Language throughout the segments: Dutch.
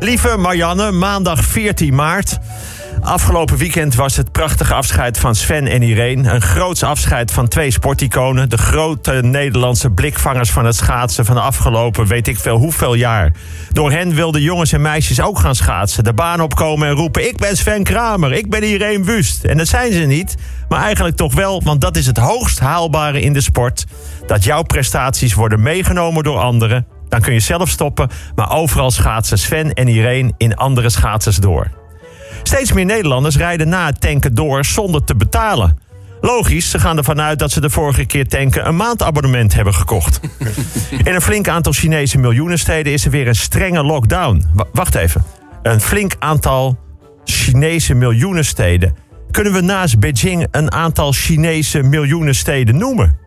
Lieve Marianne, maandag 14 maart. Afgelopen weekend was het prachtige afscheid van Sven en Irene. Een groots afscheid van twee sporticonen. De grote Nederlandse blikvangers van het schaatsen van de afgelopen weet ik veel hoeveel jaar. Door hen wilden jongens en meisjes ook gaan schaatsen. De baan opkomen en roepen: Ik ben Sven Kramer, ik ben Irene Wust. En dat zijn ze niet, maar eigenlijk toch wel, want dat is het hoogst haalbare in de sport. Dat jouw prestaties worden meegenomen door anderen. Dan kun je zelf stoppen, maar overal schaatsen Sven en Irene in andere schaatsers door. Steeds meer Nederlanders rijden na het tanken door zonder te betalen. Logisch, ze gaan ervan uit dat ze de vorige keer tanken een maandabonnement hebben gekocht. In een flink aantal Chinese miljoenensteden is er weer een strenge lockdown. Wa- wacht even. Een flink aantal Chinese miljoenensteden. Kunnen we naast Beijing een aantal Chinese miljoenensteden noemen?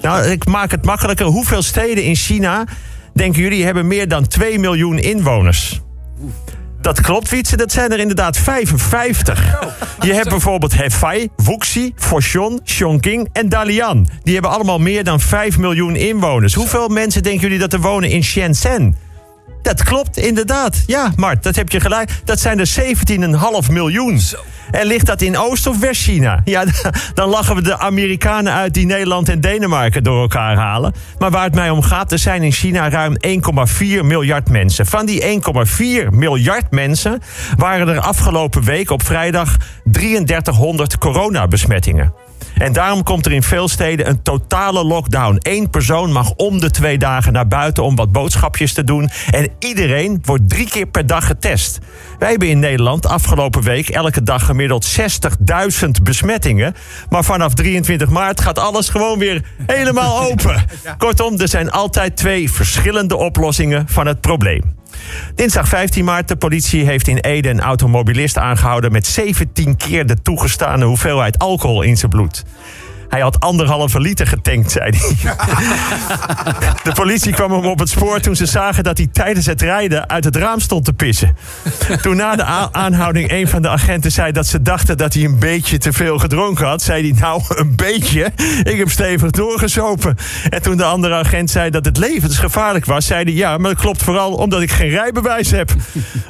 Nou, ik maak het makkelijker. Hoeveel steden in China, denken jullie, hebben meer dan 2 miljoen inwoners? Dat klopt, Wietse. Dat zijn er inderdaad 55. Je hebt bijvoorbeeld Hefei, Wuxi, Foshan, Chongqing en Dalian. Die hebben allemaal meer dan 5 miljoen inwoners. Hoeveel mensen denken jullie dat er wonen in Shenzhen? Dat klopt, inderdaad. Ja, Mart, dat heb je gelijk. Dat zijn er 17,5 miljoen. En ligt dat in Oost- of West-China? Ja, dan lachen we de Amerikanen uit die Nederland en Denemarken door elkaar halen. Maar waar het mij om gaat, er zijn in China ruim 1,4 miljard mensen. Van die 1,4 miljard mensen waren er afgelopen week op vrijdag 3300 coronabesmettingen. En daarom komt er in veel steden een totale lockdown. Eén persoon mag om de twee dagen naar buiten om wat boodschapjes te doen. En iedereen wordt drie keer per dag getest. Wij hebben in Nederland afgelopen week elke dag gemiddeld 60.000 besmettingen. Maar vanaf 23 maart gaat alles gewoon weer helemaal open. Kortom, er zijn altijd twee verschillende oplossingen van het probleem. Dinsdag 15 maart, de politie heeft in Ede een automobilist aangehouden met 17 keer de toegestane hoeveelheid alcohol in zijn bloed. Hij had anderhalve liter getankt, zei hij. De politie kwam hem op het spoor toen ze zagen dat hij tijdens het rijden uit het raam stond te pissen. Toen na de aanhouding een van de agenten zei dat ze dachten dat hij een beetje te veel gedronken had, zei hij nou een beetje. Ik heb stevig doorgezopen. En toen de andere agent zei dat het levensgevaarlijk was, zei hij ja, maar dat klopt vooral omdat ik geen rijbewijs heb.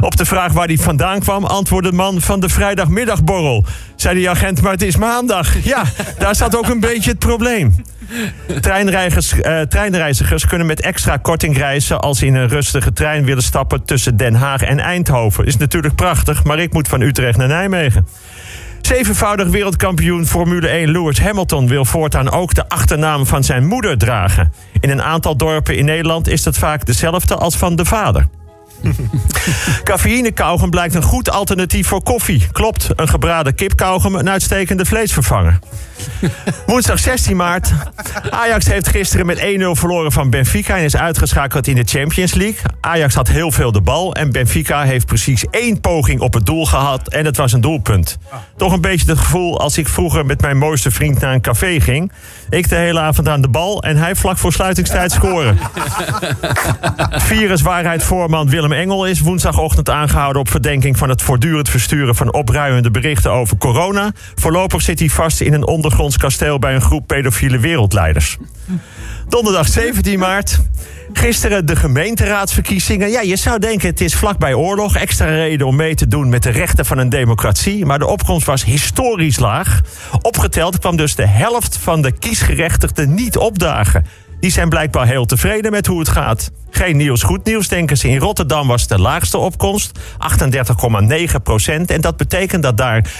Op de vraag waar hij vandaan kwam, antwoordde de man van de vrijdagmiddagborrel. Zei die agent, maar het is maandag. Ja, daar zat ook een beetje het probleem. Treinreizigers, eh, treinreizigers kunnen met extra korting reizen als ze in een rustige trein willen stappen tussen Den Haag en Eindhoven. Is natuurlijk prachtig, maar ik moet van Utrecht naar Nijmegen. Zevenvoudig wereldkampioen Formule 1 Lewis Hamilton wil voortaan ook de achternaam van zijn moeder dragen. In een aantal dorpen in Nederland is dat vaak dezelfde als van de vader. Cafeïnekauwgum blijkt een goed alternatief voor koffie. Klopt, een gebraden kipkauwgum een uitstekende vleesvervanger. Woensdag 16 maart. Ajax heeft gisteren met 1-0 verloren van Benfica en is uitgeschakeld in de Champions League. Ajax had heel veel de bal en Benfica heeft precies één poging op het doel gehad en het was een doelpunt. Toch een beetje het gevoel als ik vroeger met mijn mooiste vriend naar een café ging. Ik de hele avond aan de bal en hij vlak voor sluitingstijd scoren. Viruswaarheid voorman Willem Engel is woensdagochtend aangehouden op verdenking van het voortdurend versturen van opruimende berichten over corona. Voorlopig zit hij vast in een ondergronds kasteel bij een groep pedofiele wereldleiders. Donderdag 17 maart. Gisteren de gemeenteraadsverkiezingen. Ja, je zou denken het is vlakbij oorlog. Extra reden om mee te doen met de rechten van een democratie. Maar de opkomst was historisch laag. Opgeteld kwam dus de helft van de kiesgerechtigden niet opdagen. Die zijn blijkbaar heel tevreden met hoe het gaat. Geen nieuws, goed nieuws, denken ze. In Rotterdam was de laagste opkomst, 38,9 procent. En dat betekent dat daar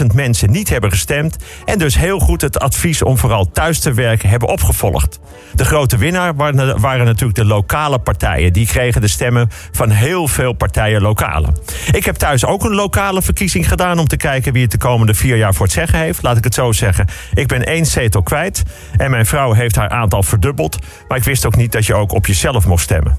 315.000 mensen niet hebben gestemd. En dus heel goed het advies om vooral thuis te werken hebben opgevolgd. De grote winnaar waren, waren natuurlijk de lokale partijen. Die kregen de stemmen van heel veel partijen lokale. Ik heb thuis ook een lokale verkiezing gedaan om te kijken wie het de komende vier jaar voor het zeggen heeft. Laat ik het zo zeggen. Ik ben één zetel kwijt. En mijn vrouw heeft haar aantal verdubbeld. Maar ik wist ook niet dat je ook op jezelf mocht stemmen.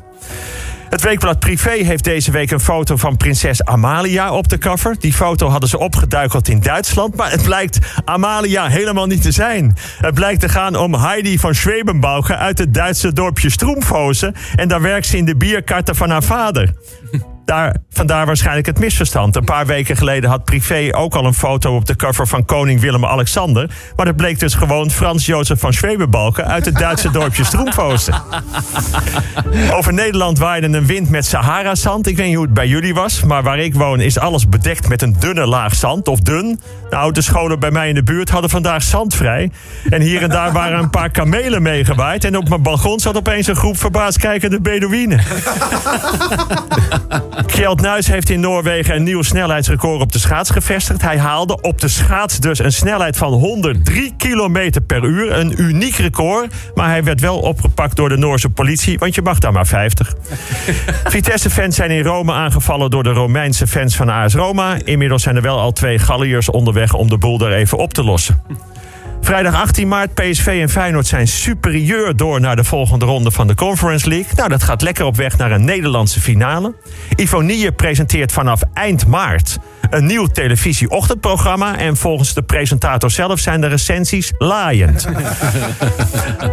Het weekblad Privé heeft deze week een foto van prinses Amalia op de cover. Die foto hadden ze opgeduikeld in Duitsland, maar het blijkt Amalia helemaal niet te zijn. Het blijkt te gaan om Heidi van Schwebenbauche uit het Duitse dorpje Stroemfozen. En daar werkt ze in de bierkarten van haar vader. Daar, vandaar waarschijnlijk het misverstand. Een paar weken geleden had Privé ook al een foto op de cover van koning Willem-Alexander. Maar dat bleek dus gewoon Frans Jozef van Schwebebalken uit het Duitse dorpje Stroemfosen. Over Nederland waaide een wind met Sahara-zand. Ik weet niet hoe het bij jullie was, maar waar ik woon is alles bedekt met een dunne laag zand. Of dun. Nou, de scholen bij mij in de buurt hadden vandaag zand vrij. En hier en daar waren een paar kamelen meegewaaid. En op mijn balkon zat opeens een groep verbaasd kijkende Bedouinen. Kjeld Nuis heeft in Noorwegen een nieuw snelheidsrecord op de schaats gevestigd. Hij haalde op de schaats dus een snelheid van 103 km per uur. Een uniek record, maar hij werd wel opgepakt door de Noorse politie, want je mag daar maar 50. Vitesse-fans zijn in Rome aangevallen door de Romeinse fans van AS Roma. Inmiddels zijn er wel al twee Galliërs onderweg om de boel daar even op te lossen. Vrijdag 18 maart, PSV en Feyenoord zijn superieur door naar de volgende ronde van de Conference League. Nou, dat gaat lekker op weg naar een Nederlandse finale. Ivonie presenteert vanaf eind maart een nieuw televisie-ochtendprogramma. En volgens de presentator zelf zijn de recensies laaiend.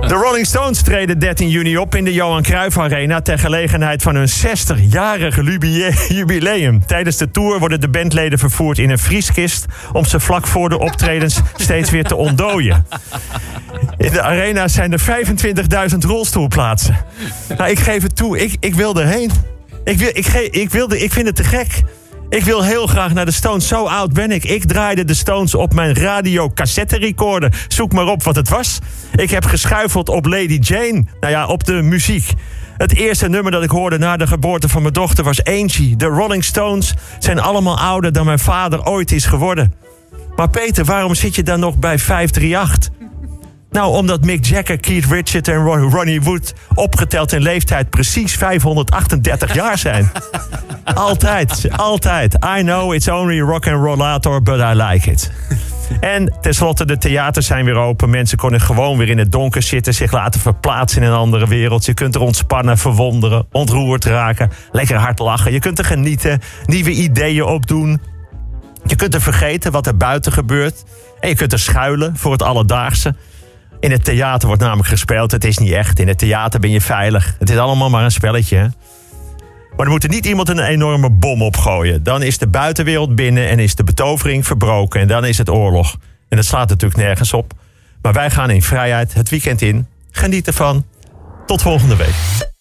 De Rolling Stones treden 13 juni op in de Johan Cruijff Arena... ter gelegenheid van hun 60-jarige jubileum. Tijdens de tour worden de bandleden vervoerd in een vrieskist... om ze vlak voor de optredens steeds weer te ontdooien. In de arena zijn er 25.000 rolstoelplaatsen. Nou, ik geef het toe, ik, ik wil erheen. Ik, wil, ik, ik, wilde, ik vind het te gek. Ik wil heel graag naar de Stones. Zo oud ben ik. Ik draaide de Stones op mijn radio cassette recorder. Zoek maar op wat het was. Ik heb geschuifeld op Lady Jane. Nou ja, op de muziek. Het eerste nummer dat ik hoorde na de geboorte van mijn dochter was Angie. De Rolling Stones zijn allemaal ouder dan mijn vader ooit is geworden. Maar Peter, waarom zit je dan nog bij 538? Nou, omdat Mick Jagger, Keith Richards en Ronnie Wood opgeteld in leeftijd precies 538 jaar zijn. altijd, altijd. I know it's only rock and rollator, but I like it. En tenslotte, de theaters zijn weer open. Mensen kunnen gewoon weer in het donker zitten, zich laten verplaatsen in een andere wereld. Je kunt er ontspannen, verwonderen, ontroerd raken, lekker hard lachen. Je kunt er genieten, nieuwe ideeën opdoen. Je kunt er vergeten wat er buiten gebeurt. En je kunt er schuilen voor het alledaagse. In het theater wordt namelijk gespeeld. Het is niet echt. In het theater ben je veilig. Het is allemaal maar een spelletje. Maar er moet er niet iemand een enorme bom opgooien. Dan is de buitenwereld binnen en is de betovering verbroken. En dan is het oorlog. En dat slaat natuurlijk nergens op. Maar wij gaan in vrijheid het weekend in. Geniet ervan. Tot volgende week.